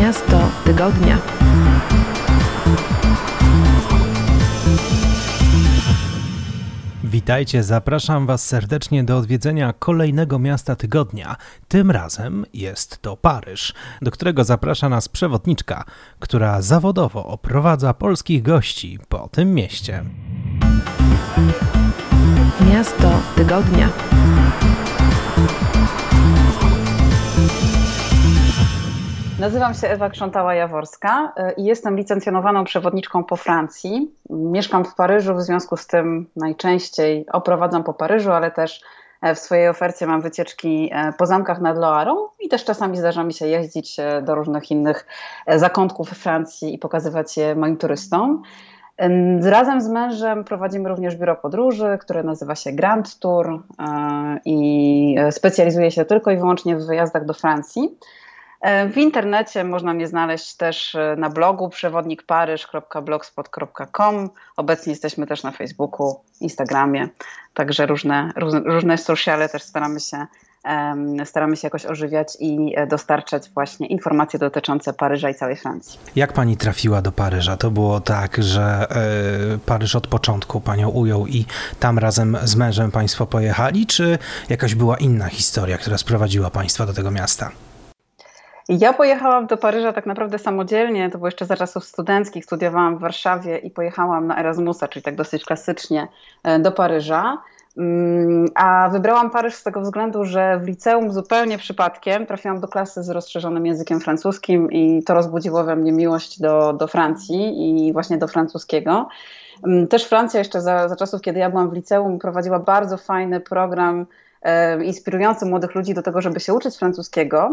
Miasto tygodnia. Witajcie, zapraszam Was serdecznie do odwiedzenia kolejnego miasta tygodnia. Tym razem jest to Paryż, do którego zaprasza nas przewodniczka, która zawodowo oprowadza polskich gości po tym mieście. Miasto tygodnia. Nazywam się Ewa Krzątała-Jaworska y, i jestem licencjonowaną przewodniczką po Francji. Mieszkam w Paryżu, w związku z tym najczęściej oprowadzam po Paryżu, ale też e, w swojej ofercie mam wycieczki e, po zamkach nad Loarą i też czasami zdarza mi się jeździć e, do różnych innych zakątków Francji i pokazywać je moim turystom. Razem z mężem prowadzimy również biuro podróży, które nazywa się Grand Tour i specjalizuje się tylko i wyłącznie w wyjazdach do Francji. E, w internecie można mnie znaleźć też e, na blogu przewodnikparyż.blogspot.com. Obecnie jesteśmy też na Facebooku, Instagramie, także różne, różne, sociale też staramy się, staramy się jakoś ożywiać i e, dostarczać właśnie informacje dotyczące Paryża i całej Francji. Jak pani trafiła do Paryża? To było tak, że Paryż od początku panią ujął i tam razem z mężem państwo pojechali, czy jakaś była inna historia, która sprowadziła państwa do tego miasta? Ja pojechałam do Paryża tak naprawdę samodzielnie, to było jeszcze za czasów studenckich, studiowałam w Warszawie i pojechałam na Erasmusa, czyli tak dosyć klasycznie e, do Paryża. Mm, a wybrałam Paryż z tego względu, że w liceum zupełnie przypadkiem trafiłam do klasy z rozszerzonym językiem francuskim i to rozbudziło we mnie miłość do, do Francji i właśnie do francuskiego. Mm, też Francja jeszcze za, za czasów, kiedy ja byłam w liceum, prowadziła bardzo fajny program e, inspirujący młodych ludzi do tego, żeby się uczyć francuskiego.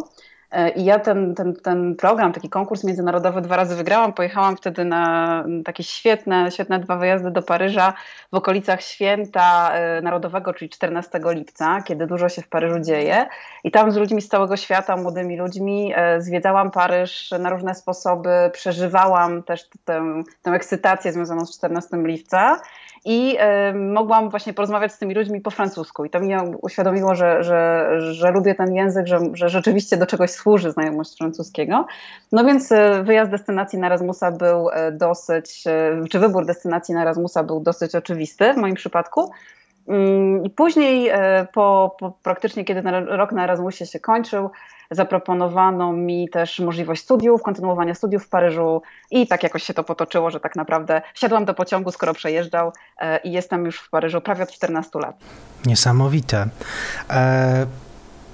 E, I ja ten, ten, ten program, taki konkurs międzynarodowy dwa razy wygrałam. Pojechałam wtedy na takie świetne, świetne dwa wyjazdy do Paryża w okolicach święta e, narodowego, czyli 14 lipca, kiedy dużo się w Paryżu dzieje. I tam z ludźmi z całego świata, młodymi ludźmi, e, zwiedzałam Paryż na różne sposoby, przeżywałam też tę, tę ekscytację związaną z 14 lipca i mogłam właśnie porozmawiać z tymi ludźmi po francusku. I to mi uświadomiło, że, że, że lubię ten język, że, że rzeczywiście do czegoś służy znajomość francuskiego. No więc y, wyjazd destynacji na Erasmusa był y, dosyć, czy wybór destynacji na Erasmusa był dosyć oczywisty w moim przypadku. Mm, I później, po, po praktycznie kiedy rok na Erasmusie się kończył, zaproponowano mi też możliwość studiów, kontynuowania studiów w Paryżu i tak jakoś się to potoczyło, że tak naprawdę wsiadłam do pociągu, skoro przejeżdżał e, i jestem już w Paryżu prawie od 14 lat. Niesamowite. E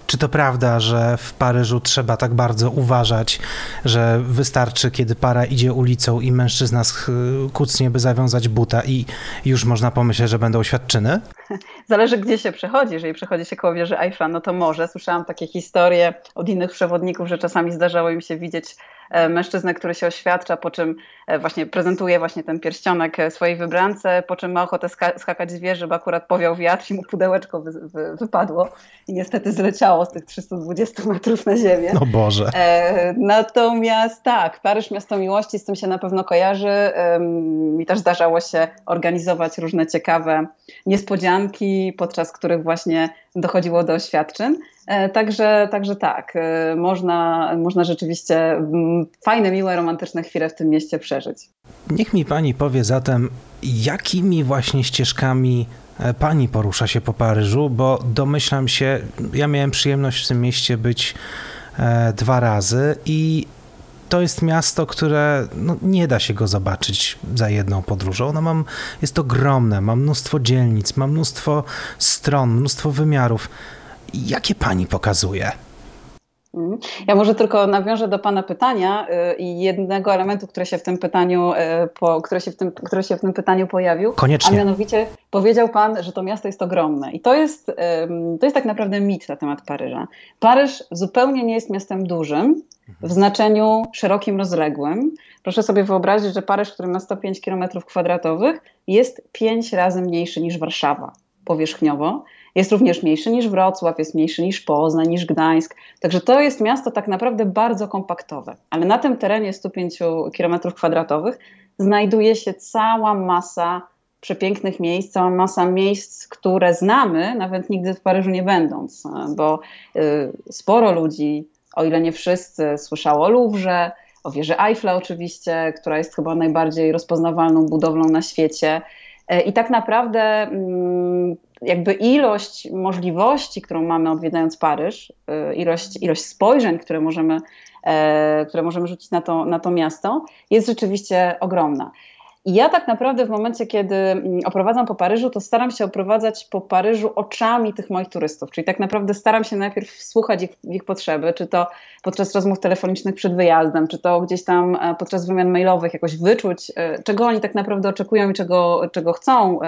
czy to prawda, że w Paryżu trzeba tak bardzo uważać, że wystarczy, kiedy para idzie ulicą i mężczyzna kucnie, by zawiązać buta i już można pomyśleć, że będą świadczyny? Zależy, gdzie się przechodzi. Jeżeli przechodzi się koło wieży Eiffla, no to może. Słyszałam takie historie od innych przewodników, że czasami zdarzało im się widzieć mężczyznę, który się oświadcza, po czym e, właśnie prezentuje właśnie ten pierścionek e, swojej wybrance, po czym ma ochotę skakać z wieży, bo akurat powiał wiatr i mu pudełeczko wy wy wypadło i niestety zleciało z tych 320 metrów na ziemię. No Boże. E, natomiast tak, Paryż Miasto Miłości, z tym się na pewno kojarzy. E, mi też zdarzało się organizować różne ciekawe niespodzianki, podczas których właśnie dochodziło do oświadczyn. E, także, także tak, e, można, można rzeczywiście mm, fajne, miłe, romantyczne chwile w tym mieście przeżyć. Niech mi pani powie zatem, jakimi właśnie ścieżkami e, pani porusza się po Paryżu, bo domyślam się, ja miałem przyjemność w tym mieście być dwa razy i to jest miasto, które no, nie da się go zobaczyć za jedną podróżą. Ono mam, jest ogromne, ma mnóstwo dzielnic, ma mnóstwo stron, mnóstwo wymiarów. Jakie pani pokazuje? Mhm. Ja może tylko nawiążę do Pana pytania y, i jednego elementu, który się w tym pytaniu, y, po, który, się w tym, który się w tym pytaniu pojawił. Koniecznie. A mianowicie powiedział Pan, że to miasto jest ogromne. I to jest, to jest tak naprawdę mit na temat Paryża. Paryż zupełnie nie jest miastem dużym w znaczeniu szerokim, rozległym. Proszę sobie wyobrazić, że Paryż, który ma 105 km kwadratowych, jest pięć razy mniejszy niż Warszawa powierzchniowo. Jest również mniejszy niż Wrocław, jest mniejszy niż Poznań, niż Gdańsk. Także to jest miasto tak naprawdę bardzo kompaktowe. Ale na tym terenie 105 km kwadratowych znajduje się cała masa przepięknych miejsc, cała masa miejsc, które znamy, nawet nigdy w Paryżu nie będąc, bo y, sporo ludzi o ile nie wszyscy, słyszało o Louvre, o wieży Eiffla oczywiście, która jest chyba najbardziej rozpoznawalną budowlą na świecie. E, I tak naprawdę mm, jakby ilość możliwości, którą mamy odwiedzając Paryż, e, ilość, ilość spojrzeń, które możemy, e, które możemy rzucić na to, na to miasto, jest rzeczywiście ogromna. I ja tak naprawdę w momencie, kiedy mm, oprowadzam po Paryżu, to staram się oprowadzać po Paryżu oczami tych moich turystów. Czyli tak naprawdę staram się najpierw słuchać ich, ich potrzeby, czy to podczas rozmów telefonicznych przed wyjazdem, czy to gdzieś tam e, podczas wymian mailowych, jakoś wyczuć, e, czego oni tak naprawdę oczekują i czego, czego chcą,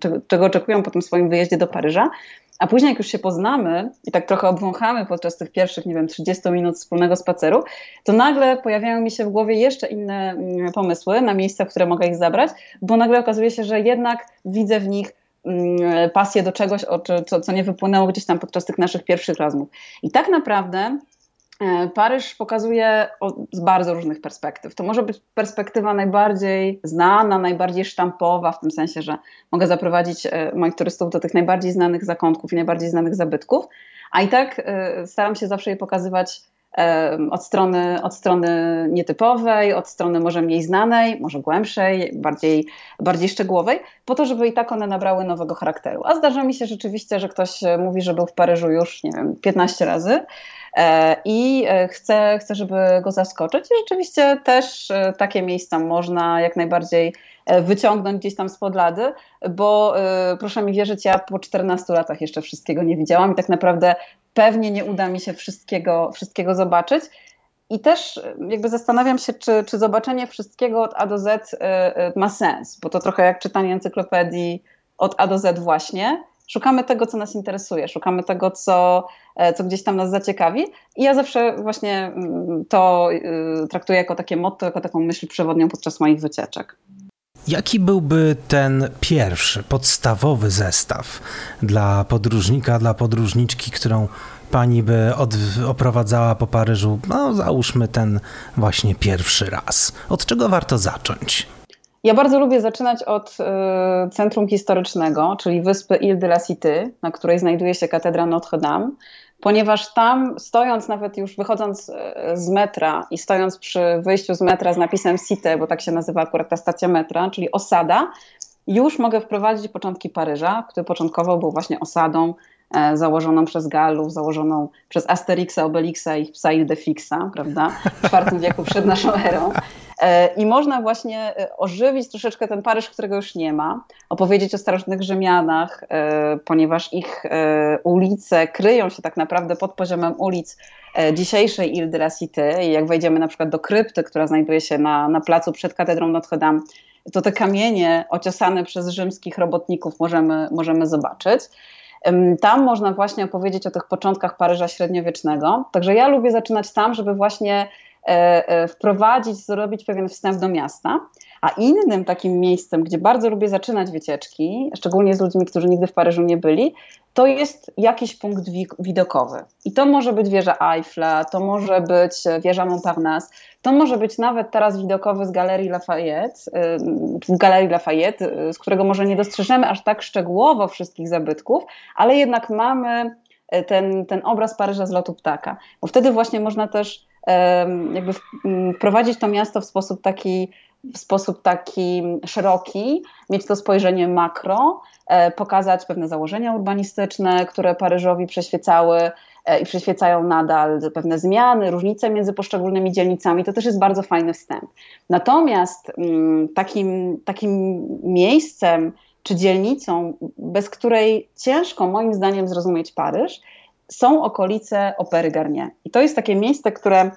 czego, czego oczekują po tym swoim wyjeździe do Paryża. A później, jak już się poznamy i tak trochę obwąchamy podczas tych pierwszych, nie wiem, 30 minut wspólnego spaceru, to nagle pojawiają mi się w głowie jeszcze inne mm, pomysły na miejsca, w które mogę ich zabrać, bo nagle okazuje się, że jednak widzę w nich mm, pasję do czegoś, co, nie wypłynęło gdzieś tam podczas tych naszych pierwszych rozmów. I tak naprawdę Paryż pokazuje z bardzo różnych perspektyw. To może być perspektywa najbardziej znana, najbardziej sztampowa, w tym sensie, że mogę zaprowadzić e, moich turystów do tych najbardziej znanych zakątków i najbardziej znanych zabytków, a i tak e, staram się zawsze je pokazywać od strony, od strony nietypowej, od strony może mniej znanej, może głębszej, bardziej, bardziej szczegółowej, po to, żeby i tak one nabrały nowego charakteru. A zdarza mi się rzeczywiście, że ktoś mówi, że był w Paryżu już, nie wiem, 15 razy, E, i e, chcę, chcę, żeby go zaskoczyć. I rzeczywiście też e, takie miejsca można jak najbardziej wyciągnąć gdzieś tam spod lady, bo proszę mi wierzyć, ja po 14 latach jeszcze wszystkiego nie widziałam i tak naprawdę pewnie nie uda mi się wszystkiego, wszystkiego zobaczyć. I też jakby zastanawiam się, czy, czy zobaczenie wszystkiego od A do Z ma sens, bo to trochę jak czytanie encyklopedii od A do Z właśnie szukamy tego, co nas interesuje, szukamy tego, co, e, co gdzieś tam nas zaciekawi. I ja zawsze właśnie mm, to traktuję jako takie motto, jako taką myśl przewodnią podczas moich wycieczek. Jaki byłby ten pierwszy, podstawowy zestaw dla podróżnika, dla podróżniczki, którą pani by od, oprowadzała po Paryżu? No, załóżmy ten właśnie pierwszy raz. Od czego warto zacząć? Ja bardzo lubię zaczynać od y, centrum historycznego, czyli wyspy Ile de la Cité, na której znajduje się katedra Notre Dame, ponieważ tam stojąc, nawet już wychodząc e, z metra i stojąc przy wyjściu z metra z napisem Cité, bo tak się nazywa akurat ta stacja metra, czyli osada, już mogę wprowadzić początki Paryża, który początkowo był właśnie osadą e, założoną przez Galów, założoną przez Asterixa, Obelixa i psa Ildefixa, prawda, w IV wieku przed naszą erą. E, I można właśnie e, ożywić troszeczkę ten Paryż, którego już nie ma, opowiedzieć o starożytnych Rzymianach, e, ponieważ ich ulice kryją się tak naprawdę pod poziomem ulic dzisiejszej Ile de la Cité. I jak wejdziemy na przykład do krypty, która znajduje się na, na placu przed katedrą Notre Dame, to te kamienie ociosane przez rzymskich robotników możemy, możemy zobaczyć. Tam można właśnie opowiedzieć o tych początkach Paryża średniowiecznego. Także ja lubię zaczynać tam, żeby właśnie wprowadzić, zrobić pewien wstęp do miasta. A innym takim miejscem, gdzie bardzo lubię zaczynać wycieczki, szczególnie z ludźmi, którzy nigdy w Paryżu nie byli, to jest jakiś punkt widokowy. I to może być wieża Eiffla, to może być wieża Montparnasse, to może być nawet teraz widokowy z Galerii Lafayette, z Galerii Lafayette, z którego może nie dostrzeżemy aż tak szczegółowo wszystkich zabytków, ale jednak mamy ten, ten obraz Paryża z lotu ptaka. Bo wtedy właśnie można też jakby wprowadzić to miasto w sposób taki w sposób taki szeroki, mieć to spojrzenie makro, e, pokazać pewne założenia urbanistyczne, które Paryżowi przeświecały e, i przeświecają nadal pewne zmiany, różnice między poszczególnymi dzielnicami. To też jest bardzo fajny wstęp. Natomiast takim, takim miejscem czy dzielnicą, bez której ciężko moim zdaniem zrozumieć Paryż, są okolice Opery Garnier. I to jest takie miejsce, które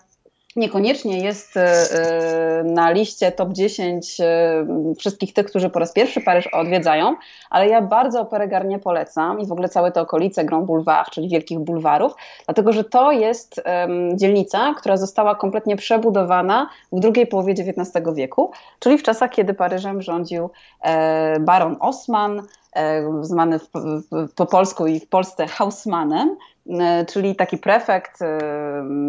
niekoniecznie jest e, e, na liście top 10 e, wszystkich tych, którzy po raz pierwszy Paryż odwiedzają, ale ja bardzo Operę Garnier polecam i w ogóle całe te okolice Grand Boulevard, czyli wielkich bulwarów, dlatego że to jest dzielnica, która została kompletnie przebudowana w drugiej połowie XIX wieku, czyli w czasach, kiedy Paryżem rządził baron Osman, zwany po polsku i w Polsce Hausmanem, czyli taki prefekt,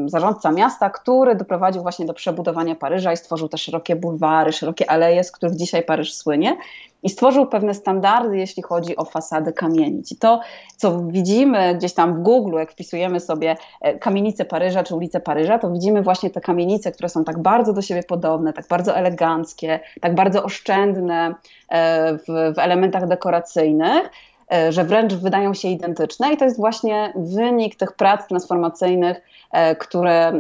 zarządca miasta, który doprowadził właśnie do przebudowania Paryża i stworzył te szerokie bulwary, szerokie aleje, z których dzisiaj Paryż słynie i stworzył pewne standardy, jeśli chodzi o fasady kamienic. I to, co widzimy gdzieś tam w Google, jak wpisujemy sobie e, kamienice Paryża czy ulicę Paryża, to widzimy właśnie te kamienice, które są tak bardzo do siebie podobne, tak bardzo eleganckie, tak bardzo oszczędne e, w, w elementach dekoracyjnych e, że wręcz wydają się identyczne i to jest właśnie wynik tych prac transformacyjnych, które,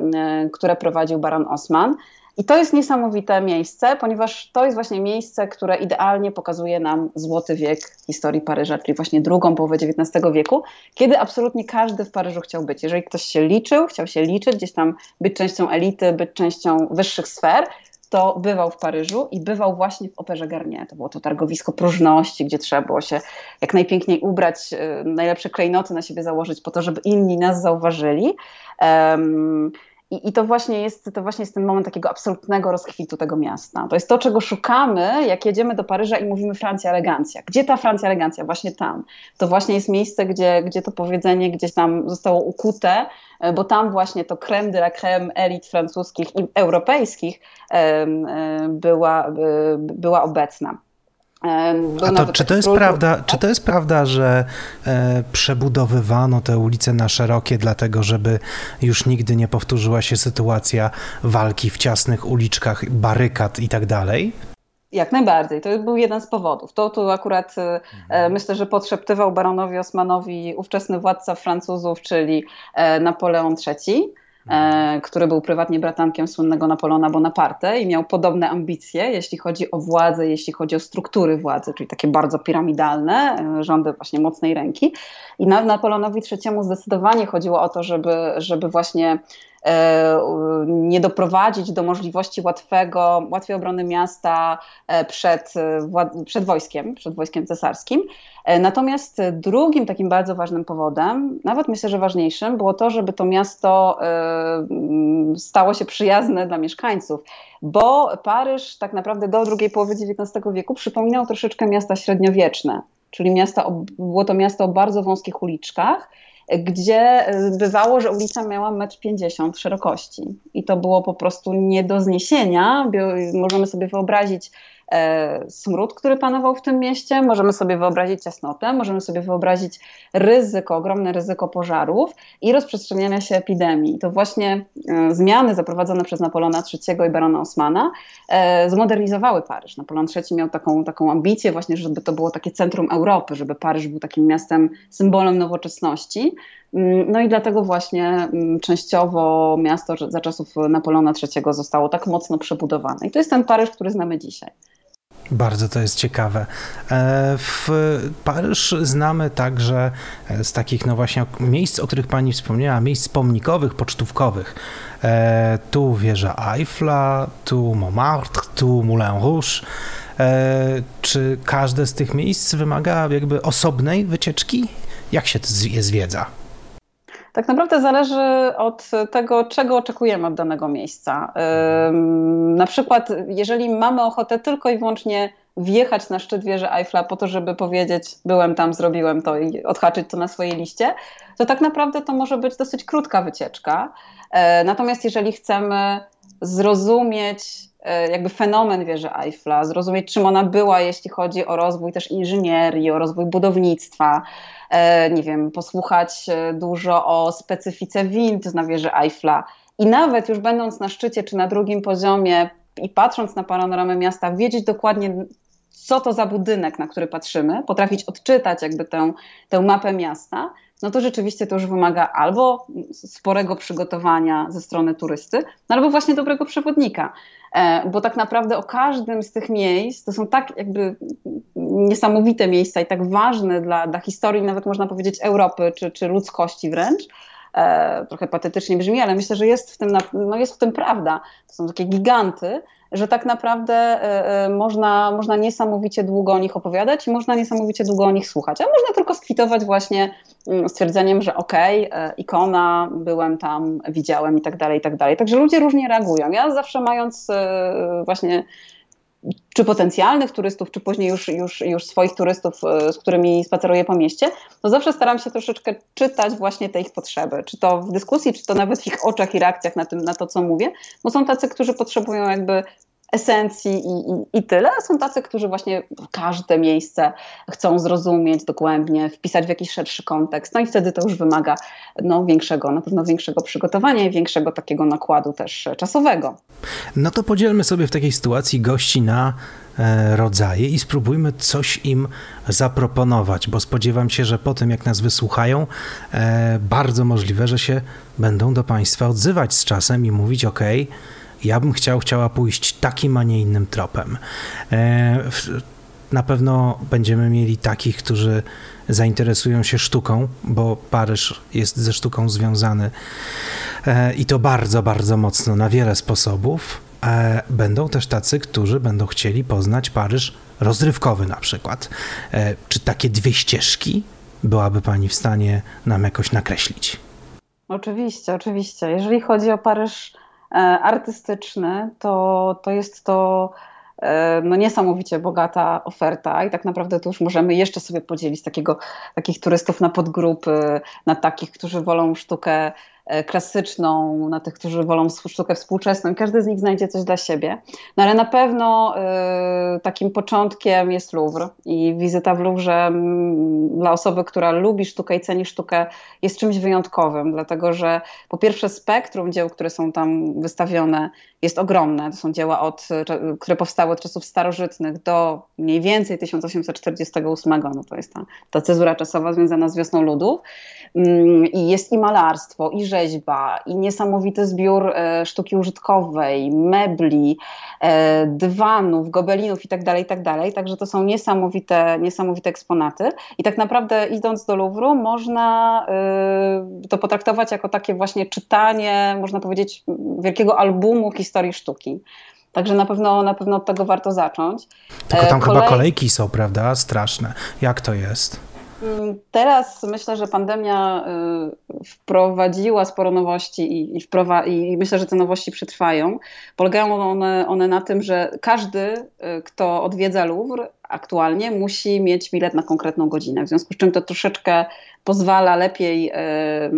które prowadził Baron Osman. I to jest niesamowite miejsce, ponieważ to jest właśnie miejsce, które idealnie pokazuje nam złoty wiek historii Paryża, czyli właśnie drugą połowę XIX wieku, kiedy absolutnie każdy w Paryżu chciał być. Jeżeli ktoś się liczył, chciał się liczyć, gdzieś tam być częścią elity, być częścią wyższych sfer, to bywał w Paryżu i bywał właśnie w Operze Garnier. To było to targowisko próżności, gdzie trzeba było się jak najpiękniej ubrać, y, najlepsze klejnoty na siebie założyć po to, żeby inni nas zauważyli. Um, i, I, to, właśnie jest, to właśnie jest ten moment takiego absolutnego rozkwitu tego miasta. To jest to, czego szukamy, jak jedziemy do Paryża i mówimy Francja elegancja. Gdzie ta Francja elegancja? Właśnie tam. To właśnie jest miejsce, gdzie, gdzie to powiedzenie gdzieś tam zostało ukute, e, bo tam właśnie to creme de la creme elit francuskich i europejskich była, była obecna. A to, czy, to jest prawda, czy to jest prawda, że e, przebudowywano te ulice na szerokie, dlatego żeby już nigdy nie powtórzyła się sytuacja walki w ciasnych uliczkach, barykad i tak dalej? Jak najbardziej. To był jeden z powodów. To tu akurat e, mhm. myślę, że podszeptywał baronowi Osmanowi ówczesny władca Francuzów, czyli e, Napoleon III. E, który był prywatnie bratankiem słynnego Napoleona Bonaparte i miał podobne ambicje, jeśli chodzi o władzę, jeśli chodzi o struktury władzy, czyli takie bardzo piramidalne, e, rządy właśnie mocnej ręki. I na Napoleonowi III zdecydowanie chodziło o to, żeby, żeby właśnie nie doprowadzić do możliwości łatwego, łatwej obrony miasta e, przed, e, przed wojskiem, przed wojskiem cesarskim. Natomiast drugim takim bardzo ważnym powodem, nawet myślę, że ważniejszym, było to, żeby to miasto stało się przyjazne dla mieszkańców, bo Paryż tak naprawdę do drugiej połowy XIX wieku przypominał troszeczkę miasta średniowieczne, czyli miasta, było to miasto o bardzo wąskich uliczkach, gdzie bywało, że ulica miała 1,50 m szerokości i to było po prostu nie do zniesienia. Możemy sobie wyobrazić smród, który panował w tym mieście, możemy sobie wyobrazić ciasnotę, możemy sobie wyobrazić ryzyko, ogromne ryzyko pożarów i rozprzestrzeniania się epidemii. To właśnie e, zmiany zaprowadzone przez Napoleona III i barona Osmana e, zmodernizowały Paryż. Napoleon III miał taką, taką ambicję właśnie, żeby to było takie centrum Europy, żeby Paryż był takim miastem, symbolem nowoczesności. Mm, no i dlatego właśnie mm, częściowo miasto za czasów Napoleona III zostało tak mocno przebudowane. I to jest ten Paryż, który znamy dzisiaj. Bardzo to jest ciekawe. E, w Paryż znamy także e, z takich, no właśnie, miejsc, o których pani wspomniała, miejsc pomnikowych, pocztówkowych. E, tu wieża Eiffla, tu Montmartre, tu Moulin Rouge. Czy każde z tych miejsc wymaga jakby osobnej wycieczki? Jak się je zwiedza? Tak naprawdę zależy od tego, czego oczekujemy od danego miejsca. Na przykład, jeżeli mamy ochotę tylko i wyłącznie wjechać na szczyt wieży Eiffla po to, żeby powiedzieć, byłem tam, zrobiłem to i odhaczyć to na swojej liście, to tak naprawdę to może być dosyć krótka wycieczka. E, natomiast jeżeli chcemy zrozumieć jakby fenomen wieży Eiffla, zrozumieć czym ona była, jeśli chodzi o rozwój też inżynierii, o rozwój budownictwa, E, nie wiem, posłuchać e, dużo o specyfice wind na wieży Eiffla. I nawet już będąc na szczycie czy na drugim poziomie i patrząc na panoramę miasta, wiedzieć dokładnie, co to za budynek, na który patrzymy, potrafić odczytać jakby tę, tę mapę miasta, no to rzeczywiście to już wymaga albo sporego przygotowania ze strony turysty, no albo właśnie dobrego przewodnika. E, bo tak naprawdę o każdym z tych miejsc, to są tak jakby niesamowite miejsca i tak ważne dla, dla historii, nawet można powiedzieć Europy czy, czy ludzkości wręcz, e, trochę patetycznie brzmi, ale myślę, że jest w tym, no jest w tym prawda. To są takie giganty, że tak naprawdę e, e, można, można niesamowicie długo o nich opowiadać i można niesamowicie długo o nich słuchać, a można tylko skwitować właśnie mm, stwierdzeniem, że okej, okay, e, ikona, byłem tam, widziałem i tak dalej, i tak dalej. Także ludzie różnie reagują. Ja zawsze mając właśnie czy potencjalnych turystów, czy później już, już, już swoich turystów, z którymi spaceruję po mieście, to zawsze staram się troszeczkę czytać właśnie te ich potrzeby. Czy to w dyskusji, czy to nawet w ich oczach i reakcjach na, tym, na to, co mówię, bo są tacy, którzy potrzebują jakby esencji i, i, i, tyle. Są tacy, którzy właśnie każde miejsce chcą zrozumieć dogłębnie, wpisać w jakiś szerszy kontekst. No i wtedy to już wymaga no, większego, na pewno większego przygotowania i większego takiego nakładu też czasowego. No to podzielmy sobie w takiej sytuacji gości na e, rodzaje i spróbujmy coś im zaproponować, bo spodziewam się, że po tym jak nas wysłuchają, e, bardzo możliwe, że się będą do Państwa odzywać z czasem i mówić: OK, ja bym chciał, chciała pójść takim, a nie innym tropem. E, na pewno będziemy mieli takich, którzy zainteresują się sztuką, bo Paryż jest ze sztuką związany e, i to bardzo, bardzo mocno na wiele sposobów. E, będą też tacy, którzy będą chcieli poznać Paryż rozrywkowy na przykład. Czy takie dwie ścieżki byłaby Pani w stanie nam jakoś nakreślić? Oczywiście, oczywiście. Jeżeli chodzi o Paryż artystyczny, to, to jest to e, no niesamowicie bogata oferta i tak naprawdę to już możemy jeszcze sobie podzielić takiego, takich turystów na podgrupy, na takich, którzy wolą sztukę E, klasyczną, na tych, którzy wolą sztukę współczesną każdy z nich znajdzie coś dla siebie. No ale na pewno y, takim początkiem jest Louvre i wizyta w Louvre dla osoby, która lubi sztukę i ceni sztukę jest czymś wyjątkowym, dlatego że po pierwsze spektrum dzieł, które są tam wystawione jest ogromne. To są dzieła, od, które powstały od czasów starożytnych do mniej więcej 1848, no to jest ta, ta cezura czasowa związana z wiosną ludów. Mm, I jest i malarstwo, i rzeźba, i niesamowity zbiór e, sztuki użytkowej, mebli, e, dywanów, gobelinów itd., tak itd. Tak Także to są niesamowite, niesamowite eksponaty. I tak naprawdę idąc do Louvru można e, to potraktować jako takie właśnie czytanie, można powiedzieć, wielkiego albumu historii sztuki. Także na pewno, na pewno od tego warto zacząć. Tylko tam Kolej... chyba kolejki są, prawda? Straszne. Jak to jest? Teraz myślę, że pandemia y, wprowadziła sporo nowości i, i, wprowa- i myślę, że te nowości przetrwają. Polegają one, one na tym, że każdy, y, kto odwiedza Louvre aktualnie, musi mieć bilet na konkretną godzinę. W związku z czym to troszeczkę pozwala lepiej y,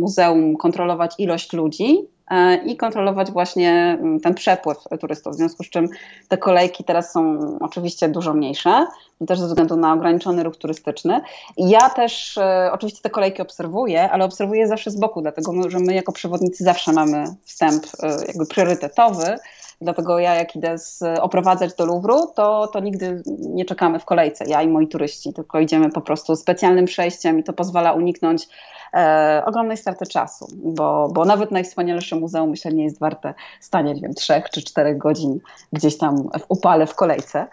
muzeum kontrolować ilość ludzi E, i kontrolować właśnie mm, ten przepływ turystów. W związku z czym te kolejki teraz są oczywiście dużo mniejsze, też ze względu na ograniczony ruch turystyczny. Ja też oczywiście te kolejki obserwuję, ale obserwuję zawsze z boku, dlatego że my jako przewodnicy zawsze mamy wstęp jakby priorytetowy. Dlatego ja jak idę z, oprowadzać do Louvru, to, to nigdy nie czekamy w kolejce, ja i moi turyści, tylko idziemy po prostu specjalnym przejściem i to pozwala uniknąć e, ogromnej straty czasu, bo, bo nawet najwspanialsze muzeum myślę nie jest warte stania, nie wiem, trzech czy czterech godzin gdzieś tam w upale w kolejce.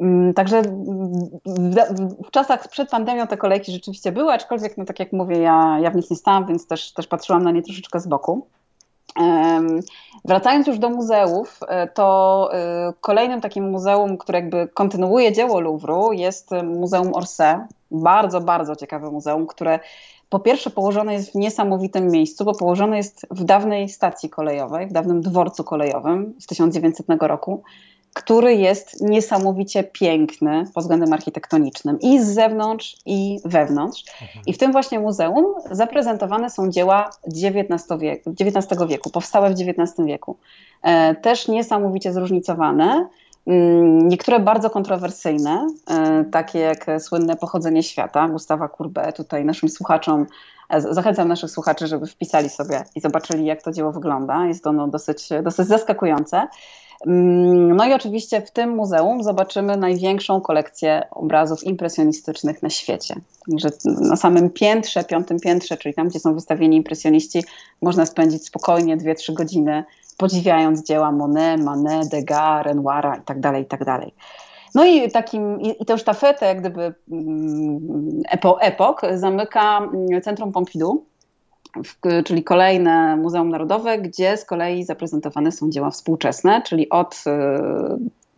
Mm, także w, czasach przed pandemią te kolejki rzeczywiście były, aczkolwiek, no tak jak mówię, ja, ja w nich nie stałam, więc też, też patrzyłam na nie troszeczkę z boku. Wracając już do muzeów, e, to e, kolejnym takim muzeum, które jakby kontynuuje dzieło Louvru jest Muzeum Orsay. Bardzo, bardzo ciekawe muzeum, które po pierwsze położone jest w niesamowitym miejscu, bo położone jest w dawnej stacji kolejowej, w dawnym dworcu kolejowym z 1900 roku, który jest niesamowicie piękny pod względem architektonicznym i z zewnątrz, i wewnątrz. I w tym właśnie muzeum zaprezentowane są dzieła XIX wieku, XIX wieku powstałe w XIX wieku. E, też niesamowicie zróżnicowane. Mm, niektóre bardzo kontrowersyjne, e, takie jak słynne Pochodzenie świata Gustawa Courbet. Tutaj naszym słuchaczom, zachęcam naszych słuchaczy, żeby wpisali sobie i zobaczyli, jak to dzieło wygląda. Jest ono dosyć, dosyć zaskakujące. Mm, no i oczywiście w tym muzeum zobaczymy największą kolekcję obrazów impresjonistycznych na świecie. Także na samym piętrze, piątym piętrze, czyli tam, gdzie są wystawieni impresjoniści, można spędzić spokojnie 2-3 godziny podziwiając dzieła Monet, Manet, Degas, Renoira itd., tak itd. No i takim, i tę sztafetę, jak gdyby mm, epo, epok zamyka mm, Centrum Pompidou, czyli kolejne Muzeum Narodowe, gdzie z kolei zaprezentowane są dzieła współczesne, czyli od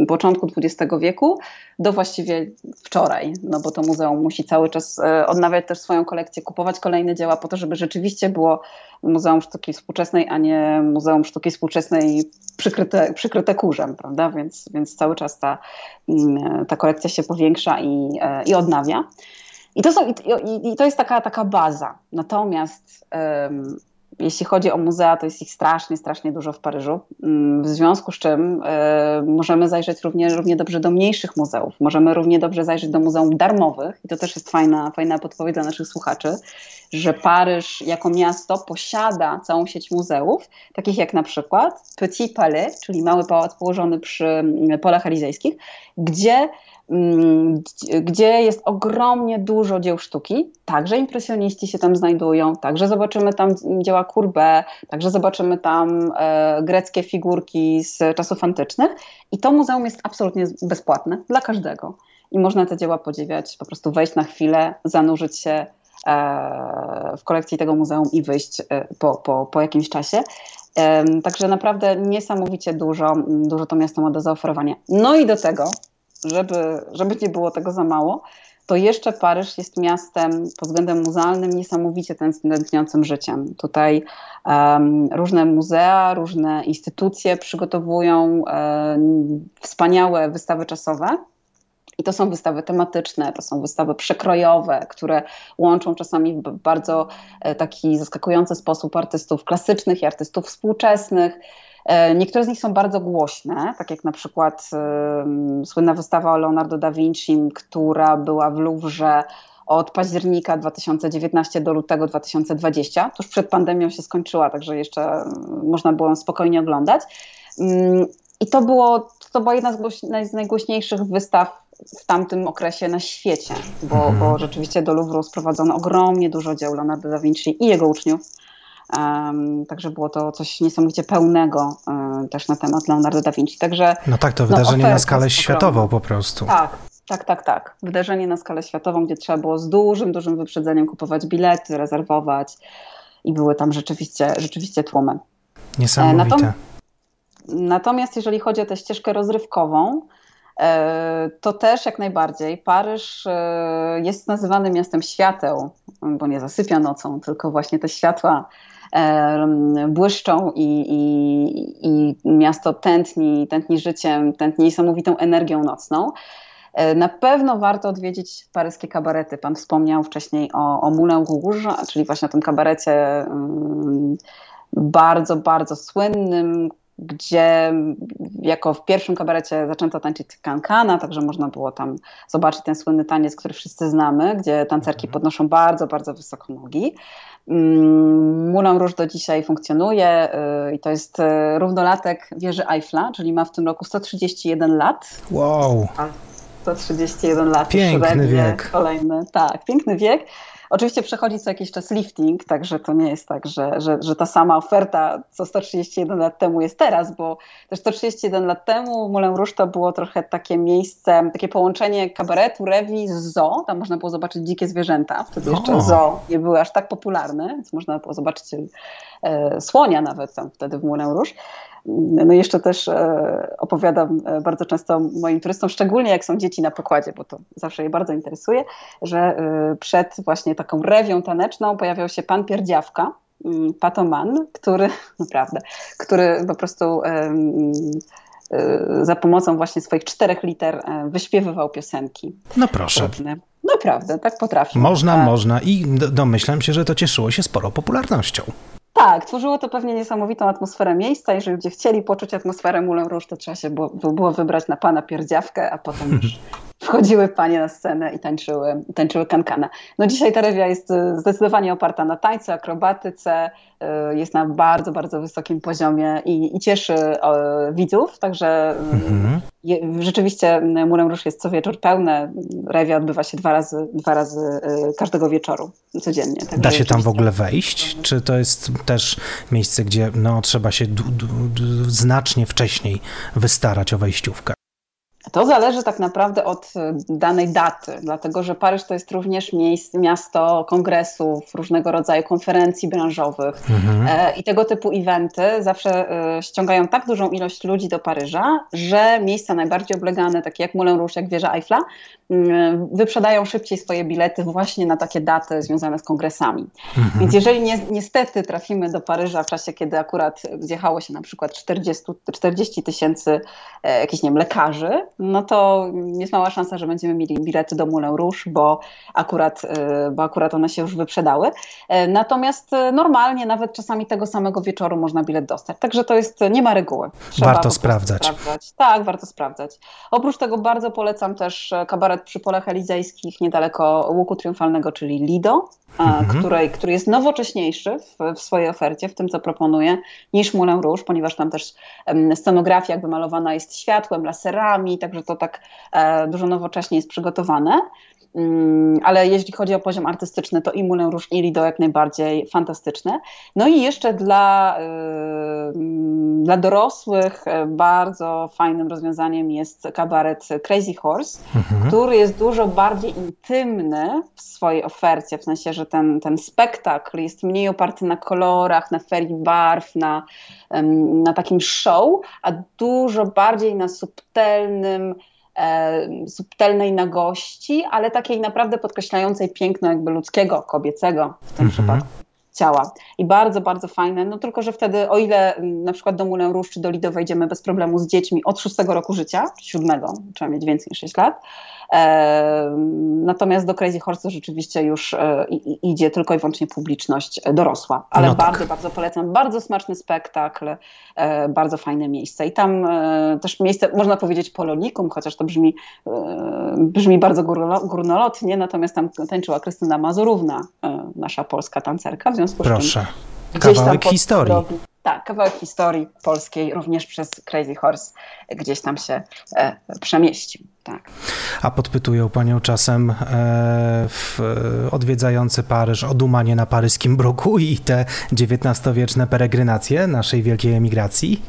początku XX wieku do właściwie wczoraj, no bo to muzeum musi cały czas e, odnawiać też swoją kolekcję, kupować kolejne dzieła po to, żeby rzeczywiście było Muzeum Sztuki Współczesnej, a nie Muzeum Sztuki Współczesnej przykryte, przykryte kurzem, prawda? Więc, więc cały czas ta, mm, ta kolekcja się powiększa i, e, i odnawia. I to, są, i, i to jest taka, taka baza. Natomiast jeśli chodzi o muzea, to jest ich strasznie, strasznie dużo w Paryżu. Mm, w związku z czym y, możemy zajrzeć równie, równie dobrze do mniejszych muzeów. Możemy równie dobrze zajrzeć do muzeum darmowych. I to też jest fajna, fajna podpowiedź dla naszych słuchaczy, że Paryż jako miasto posiada całą sieć muzeów, takich jak na przykład Petit Palais, czyli mały pałac położony przy polach elizejskich, gdzie gdzie jest ogromnie dużo dzieł sztuki. Także impresjoniści się tam znajdują, także zobaczymy tam dzieła Courbet, także zobaczymy tam e, greckie figurki z czasów antycznych. I to muzeum jest absolutnie bezpłatne dla każdego. I można te dzieła podziwiać, po prostu wejść na chwilę, zanurzyć się e, w kolekcji tego muzeum i wyjść e, po, po, po jakimś czasie. Także naprawdę niesamowicie dużo, dużo to miasto ma do zaoferowania. No i do tego żeby, żeby nie było tego za mało, to jeszcze Paryż jest miastem pod względem muzealnym niesamowicie tętniącym życiem. Tutaj um, różne muzea, różne instytucje przygotowują um, wspaniałe wystawy czasowe. I to są wystawy tematyczne, to są wystawy przekrojowe, które łączą czasami w bardzo e, taki zaskakujący sposób artystów klasycznych i artystów współczesnych. E, niektóre z nich są bardzo głośne, tak jak na przykład słynna wystawa o Leonardo da Vinci, która była w Louvre od października 2019 do lutego 2020. Tuż przed pandemią się skończyła, także jeszcze można było ją spokojnie oglądać. Mm, I to, było, to była jedna z, najgłośniejszych wystaw w tamtym okresie na świecie, bo, mhm. bo rzeczywiście do Louvru sprowadzono ogromnie dużo dzieł Leonardo da Vinci i jego uczniów. Także było to coś niesamowicie pełnego um, też na temat Leonardo da Vinci. Także, no tak, to no, wydarzenie na skalę światową po prostu. Tak, tak, tak, tak. Wydarzenie na skalę światową, gdzie trzeba było z dużym, dużym wyprzedzeniem kupować bilety, rezerwować i były tam rzeczywiście, rzeczywiście tłumy. Niesamowite. Natomiast jeżeli chodzi o tę ścieżkę rozrywkową, E, to też jak najbardziej. Paryż e, jest nazywany miastem świateł, bo nie zasypia nocą, tylko właśnie te światła e, błyszczą i, i, i miasto tętni, tętni życiem, tętni niesamowitą energią nocną. Na pewno warto odwiedzić paryskie kabarety. Pan wspomniał wcześniej o, o Moulin Rouge, czyli właśnie o tym kabarecie um, bardzo, bardzo słynnym, gdzie jako w pierwszym kabarecie zaczęto tańczyć kankana, także można było tam zobaczyć ten słynny taniec, który wszyscy znamy, gdzie tancerki mhm. podnoszą bardzo, bardzo wysoko nogi. Mm, Moulin Rouge do dzisiaj funkcjonuje y, i to jest y, równolatek wieży Eiffla, czyli ma w tym roku 131 lat. Wow! 131 lat. Piękny wiek. Kolejny, tak, piękny wiek. Oczywiście przechodzi co jakiś czas lifting, także to nie jest tak, że, że, że ta sama oferta co 131 lat temu jest teraz, bo też 131 lat temu Moulin Rouge to było trochę takie miejsce, takie połączenie kabaretu, rewi z zoo. Tam można było zobaczyć dzikie zwierzęta. Wtedy jeszcze o. zoo nie były aż tak popularne, więc można było zobaczyć e, słonia nawet tam wtedy w Moulin Rouge. No jeszcze też e, opowiadam e, bardzo często moim turystom, szczególnie jak są dzieci na pokładzie, bo to zawsze je bardzo interesuje, że e, przed właśnie taką rewią taneczną pojawiał się pan Pierdziawka, mm, Patoman, który, naprawdę, który po prostu za pomocą właśnie swoich czterech liter wyśpiewywał piosenki. No proszę. Naprawdę, tak potrafi. Można, tak. można i domyślam się, że to cieszyło się sporą popularnością. Tak, tworzyło to pewnie niesamowitą atmosferę miejsca. Jeżeli ludzie chcieli poczuć atmosferę Moulin Rouge, to trzeba się było, było wybrać na pana pierdziawkę, a potem już wchodziły panie na scenę i tańczyły, tańczyły kankana. No dzisiaj ta rewia jest y, zdecydowanie oparta na tańcu, akrobatyce, y, jest na bardzo, bardzo wysokim poziomie i, i cieszy widzów, także y, mhm. je, rzeczywiście Moulin Rouge jest co wieczór pełne. Rewia odbywa się dwa razy, dwa razy każdego wieczoru, codziennie. Także da się tam w ogóle wejść? Czy to jest też miejsce, gdzie no, trzeba się znacznie wcześniej wystarać o wejściówkę? To zależy tak naprawdę od e, danej daty, dlatego że Paryż to jest również miejsce, miasto kongresów, różnego rodzaju konferencji branżowych mhm. E, i tego typu eventy zawsze e, ściągają tak dużą ilość ludzi do Paryża, że miejsca najbardziej oblegane, takie jak Moulin Rouge, jak wieża Eiffla, mm, wyprzedają szybciej swoje bilety właśnie na takie daty związane z kongresami. Mhm. Więc jeżeli nie, niestety trafimy do Paryża w czasie, kiedy akurat zjechało się na przykład 40, 40 tysięcy jakichś, nie wiem, lekarzy, no to jest mała szansa, że będziemy mieli bilety do Moulin Rouge, bo akurat, y, bo akurat one się już wyprzedały. E, natomiast y, normalnie nawet czasami tego samego wieczoru można bilet dostać. Także to jest, nie ma reguły. Trzeba warto sprawdzać. sprawdzać. Tak, warto sprawdzać. Oprócz tego bardzo polecam też e, kabaret przy Polach Elizejskich, niedaleko Łuku Triumfalnego, czyli Lido mhm. której, który jest nowocześniejszy w, w, swojej ofercie, w tym co proponuje, niż Moulin Rouge, ponieważ tam też scenografia jakby malowana jest światłem, laserami, także to tak e, dużo nowocześnie jest przygotowane. Mm, ale jeśli chodzi o poziom artystyczny, to i i Lido jak najbardziej fantastyczne. No i jeszcze dla, y, dla dorosłych y, bardzo fajnym rozwiązaniem jest kabaret Crazy Horse, mhm. który jest dużo bardziej intymny w swojej ofercie, w sensie, że ten, ten spektakl jest mniej oparty na kolorach, na ferii barw, na, na takim show, a dużo bardziej na subtelnym, subtelnej nagości, ale takiej naprawdę podkreślającej piękno jakby ludzkiego, kobiecego w tym -hmm. przypadku ciała. I bardzo, bardzo fajne. No tylko, że wtedy, o ile mm, na przykład do Moulin Rouge czy do Lido wejdziemy bez problemu z dziećmi od szóstego roku życia, siódmego, trzeba mieć więcej niż 6 lat, Natomiast do Crazy Horse rzeczywiście już e, idzie tylko i wyłącznie publiczność dorosła. Ale no tak. bardzo, bardzo polecam. Bardzo smaczny spektakl, e, bardzo fajne miejsce. I tam e, też miejsce, można powiedzieć polonikum, chociaż to brzmi, brzmi bardzo górnolotnie, natomiast tam tańczyła Krystyna Mazurówna, nasza polska tancerka, w związku z Proszę. Kawałek historii. Drogi, tak, kawałek historii polskiej również przez Crazy Horse gdzieś tam się e, przemieścił. Tak. A podpytują panią czasem e, w, odwiedzający Paryż o dumanie na paryskim bruku i te XIX-wieczne peregrinacje naszej wielkiej emigracji?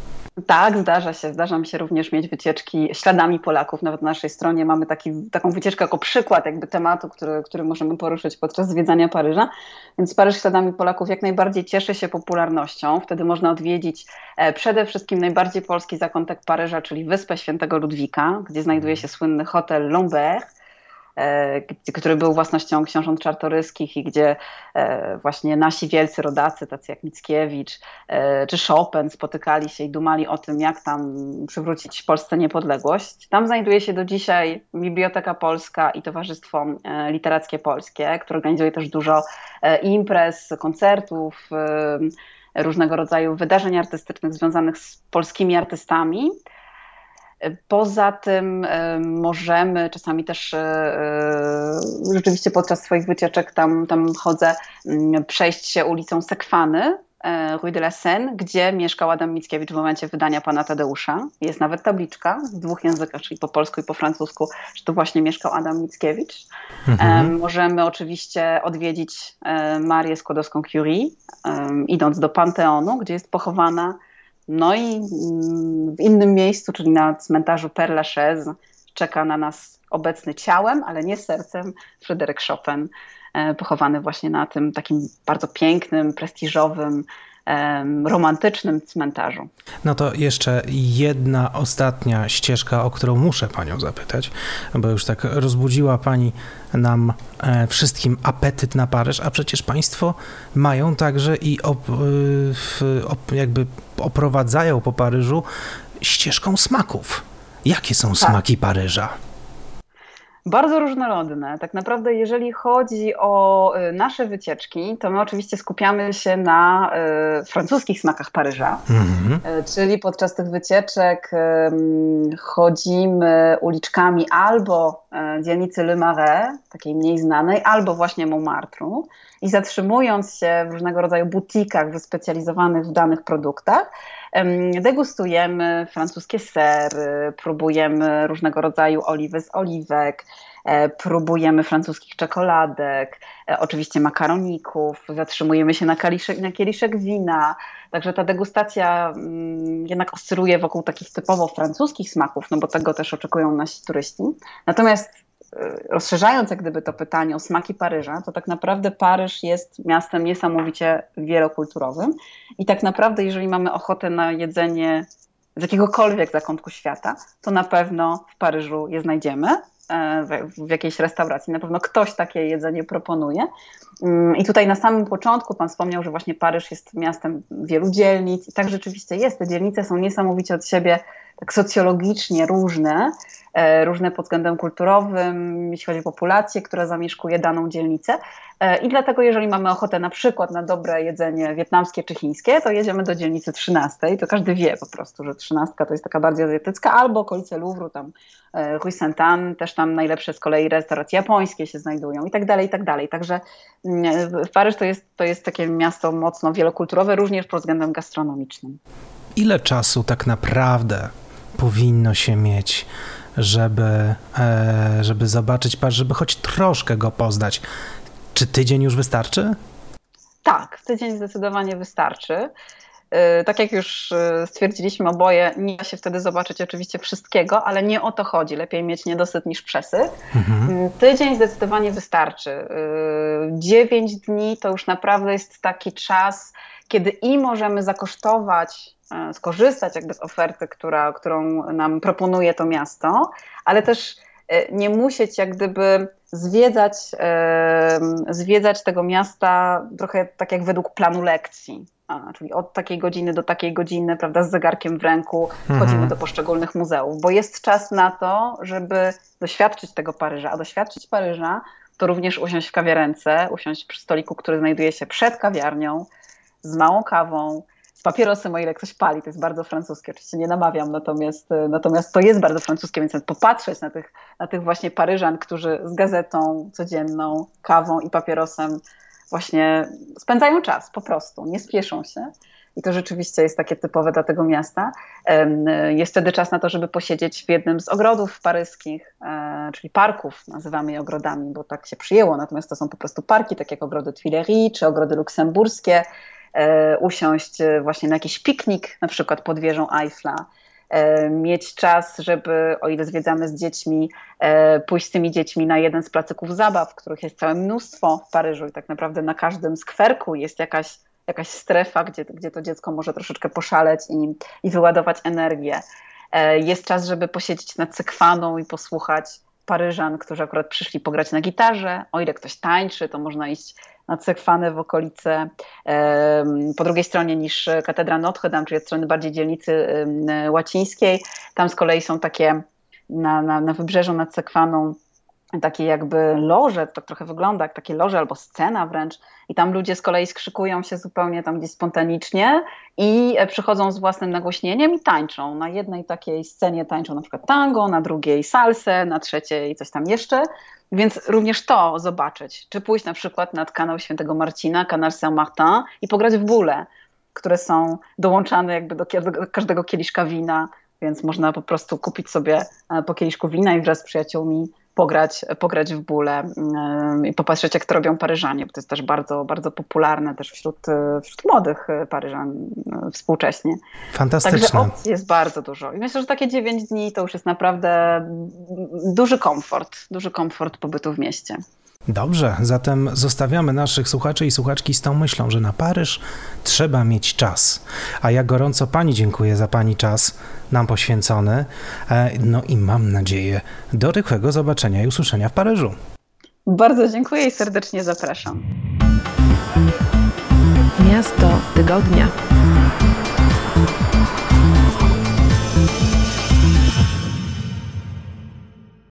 Tak, zdarza się. Zdarza mi się również mieć wycieczki śladami Polaków. Nawet na naszej stronie mamy taki, taką wycieczkę jako przykład jakby tematu, który, który możemy poruszyć podczas zwiedzania Paryża. Więc Paryż śladami Polaków jak najbardziej cieszy się popularnością. Wtedy można odwiedzić e, przede wszystkim najbardziej polski zakątek Paryża, czyli Wyspę Świętego Ludwika, gdzie znajduje się słynny hotel Lombert który był własnością książąt czartoryskich i gdzie e, właśnie nasi wielcy rodacy, tacy jak Mickiewicz e, czy Chopin spotykali się i dumali o tym, jak tam przywrócić Polsce niepodległość. Tam znajduje się do dzisiaj Biblioteka Polska i Towarzystwo Literackie Polskie, które organizuje też dużo imprez, koncertów, różnego rodzaju wydarzeń artystycznych związanych z polskimi artystami. Poza tym e, możemy czasami też e, e, rzeczywiście podczas swoich wycieczek tam, tam chodzę, mm, przejść się ulicą Sekwany, Rue de la Seine, gdzie mieszkał Adam Mickiewicz w momencie wydania Pana Tadeusza. Jest nawet tabliczka w dwóch językach, czyli po polsku i po francusku, że to właśnie mieszkał Adam Mickiewicz. Mhm. Możemy oczywiście odwiedzić Marię Skłodowską-Curie, idąc do Panteonu, gdzie jest pochowana no i mm, w innym miejscu, czyli na cmentarzu Père Lachaise, czeka na nas obecny ciałem, ale nie sercem, Fryderyk Chopin, e, pochowany właśnie na tym takim bardzo pięknym, prestiżowym, romantycznym cmentarzu. No to jeszcze jedna ostatnia ścieżka, o którą muszę Panią zapytać, bo już tak rozbudziła Pani nam e, wszystkim apetyt na Paryż, a przecież Państwo mają także i op, e, op, jakby oprowadzają po Paryżu ścieżką smaków. Jakie są tak. smaki Paryża? Bardzo różnorodne. Tak naprawdę, jeżeli chodzi o y, nasze wycieczki, to my oczywiście skupiamy się na y, francuskich smakach Paryża. Mm-hmm. Czyli podczas tych wycieczek chodzimy uliczkami albo dzielnicy Le Marais, takiej mniej znanej, albo właśnie Montmartre i zatrzymując się w różnego rodzaju butikach wyspecjalizowanych w danych produktach, degustujemy francuskie sery, próbujemy różnego rodzaju oliwy z oliwek, e, próbujemy francuskich czekoladek, e, oczywiście makaroników, zatrzymujemy się na, kaliszek, na kieliszek wina. Także ta degustacja mm, jednak oscyluje wokół takich typowo francuskich smaków, no bo tego też oczekują nasi turyści. Natomiast rozszerzając jak gdyby to pytanie o smaki Paryża, to tak naprawdę Paryż jest miastem niesamowicie wielokulturowym i tak naprawdę jeżeli mamy ochotę na jedzenie z jakiegokolwiek zakątku świata, to na pewno w Paryżu je znajdziemy. E, w jakiejś restauracji. Na pewno ktoś takie jedzenie proponuje. Mm, I tutaj na samym początku Pan wspomniał, że właśnie Paryż jest miastem wielu dzielnic i tak rzeczywiście jest. Te dzielnice są niesamowicie od siebie tak socjologicznie różne, e, różne pod względem kulturowym, jeśli chodzi o populację, która zamieszkuje daną dzielnicę. E, I dlatego, jeżeli mamy ochotę na przykład na dobre jedzenie wietnamskie czy chińskie, to jedziemy do dzielnicy 13. To każdy wie po prostu, że 13 to jest taka bardziej azjatycka, albo okolice Louvru, tam e, Rue Saint-Anne, też tam najlepsze z kolei restauracje japońskie się znajdują i tak dalej, i tak dalej. Także mm, Paryż to jest, to jest takie miasto mocno wielokulturowe, również pod względem gastronomicznym. Ile czasu tak naprawdę powinno się mieć, żeby, e, żeby zobaczyć Paryż, żeby choć troszkę go poznać. Czy tydzień już wystarczy? Tak, tydzień zdecydowanie wystarczy. E, tak jak już e, stwierdziliśmy oboje, nie da się wtedy zobaczyć oczywiście wszystkiego, ale nie o to chodzi. Lepiej mieć niedosyt niż przesyt. Mhm. Mm, tydzień zdecydowanie wystarczy. Dziewięć dni to już naprawdę jest taki czas, kiedy i możemy zakosztować E, skorzystać jakby z oferty, która, którą nam proponuje to miasto, ale też e, nie musieć jak gdyby zwiedzać, e, zwiedzać tego miasta trochę tak jak według planu lekcji. A, czyli od takiej godziny do takiej godziny, prawda, z zegarkiem w ręku wchodzimy mhm. do poszczególnych muzeów, bo jest czas na to, żeby doświadczyć tego Paryża. A doświadczyć Paryża to również usiąść w kawiarence, usiąść przy stoliku, który znajduje się przed kawiarnią, z małą kawą, z papierosem, o ile ktoś pali, to jest bardzo francuskie, oczywiście nie namawiam, natomiast, e, natomiast to jest bardzo francuskie, więc popatrzeć na tych, na tych właśnie Paryżan, którzy z gazetą codzienną, kawą i papierosem właśnie spędzają czas po prostu, nie spieszą się. I to rzeczywiście jest takie typowe dla tego miasta. Jest wtedy czas na to, żeby posiedzieć w jednym z ogrodów paryskich, e, czyli parków, nazywamy je ogrodami, bo tak się przyjęło, natomiast to są po prostu parki, tak jak ogrody Tuileries czy ogrody luksemburskie, usiąść e, właśnie na jakiś piknik, na przykład pod wieżą Eiffla, e, mieć czas, żeby, o ile zwiedzamy z dziećmi, pójść z tymi dziećmi na jeden z placyków zabaw, których jest całe mnóstwo w Paryżu i tak naprawdę na każdym skwerku jest jakaś, jakaś strefa, gdzie, gdzie to dziecko może troszeczkę poszaleć i, i wyładować energię. Jest czas, żeby posiedzieć nad sekwaną i posłuchać Paryżan, którzy akurat przyszli pograć na gitarze. O ile ktoś tańczy, to można iść nad Sekwanę w okolice po drugiej stronie niż katedra Notre Dame, czyli od strony bardziej dzielnicy łacińskiej. Tam z kolei są takie na, na, na wybrzeżu nad Sekwaną takie jakby loże, to trochę wygląda jak takie loże albo scena wręcz. I tam ludzie z kolei skrzykują się zupełnie tam gdzieś spontanicznie i e, przychodzą z własnym nagłośnieniem i tańczą. Na jednej takiej scenie tańczą na przykład tango, na drugiej salsę, na trzeciej coś tam jeszcze, więc również to zobaczyć, czy pójść na przykład nad kanał Świętego Marcina, kanał Saint-Martin i pograć w bóle, które są dołączane jakby do każdego kieliszka wina, więc można po prostu kupić sobie e, po kieliszku wina i wraz z przyjaciółmi pograć, pograć w bóle i popatrzeć, jak to robią Paryżanie, bo to jest też bardzo, bardzo popularne też wśród, wśród młodych Paryżan współcześnie. Fantastycznie. Także opcji jest bardzo dużo. I myślę, że takie 9 dni to już jest naprawdę duży komfort, duży komfort pobytu w mieście. Dobrze, zatem zostawiamy naszych słuchaczy i słuchaczki z tą myślą, że na Paryż trzeba mieć czas. A ja gorąco Pani dziękuję za Pani czas nam poświęcony. E, no i mam nadzieję do rychłego zobaczenia i usłyszenia w Paryżu. Bardzo dziękuję i serdecznie zapraszam. Miasto tygodnia.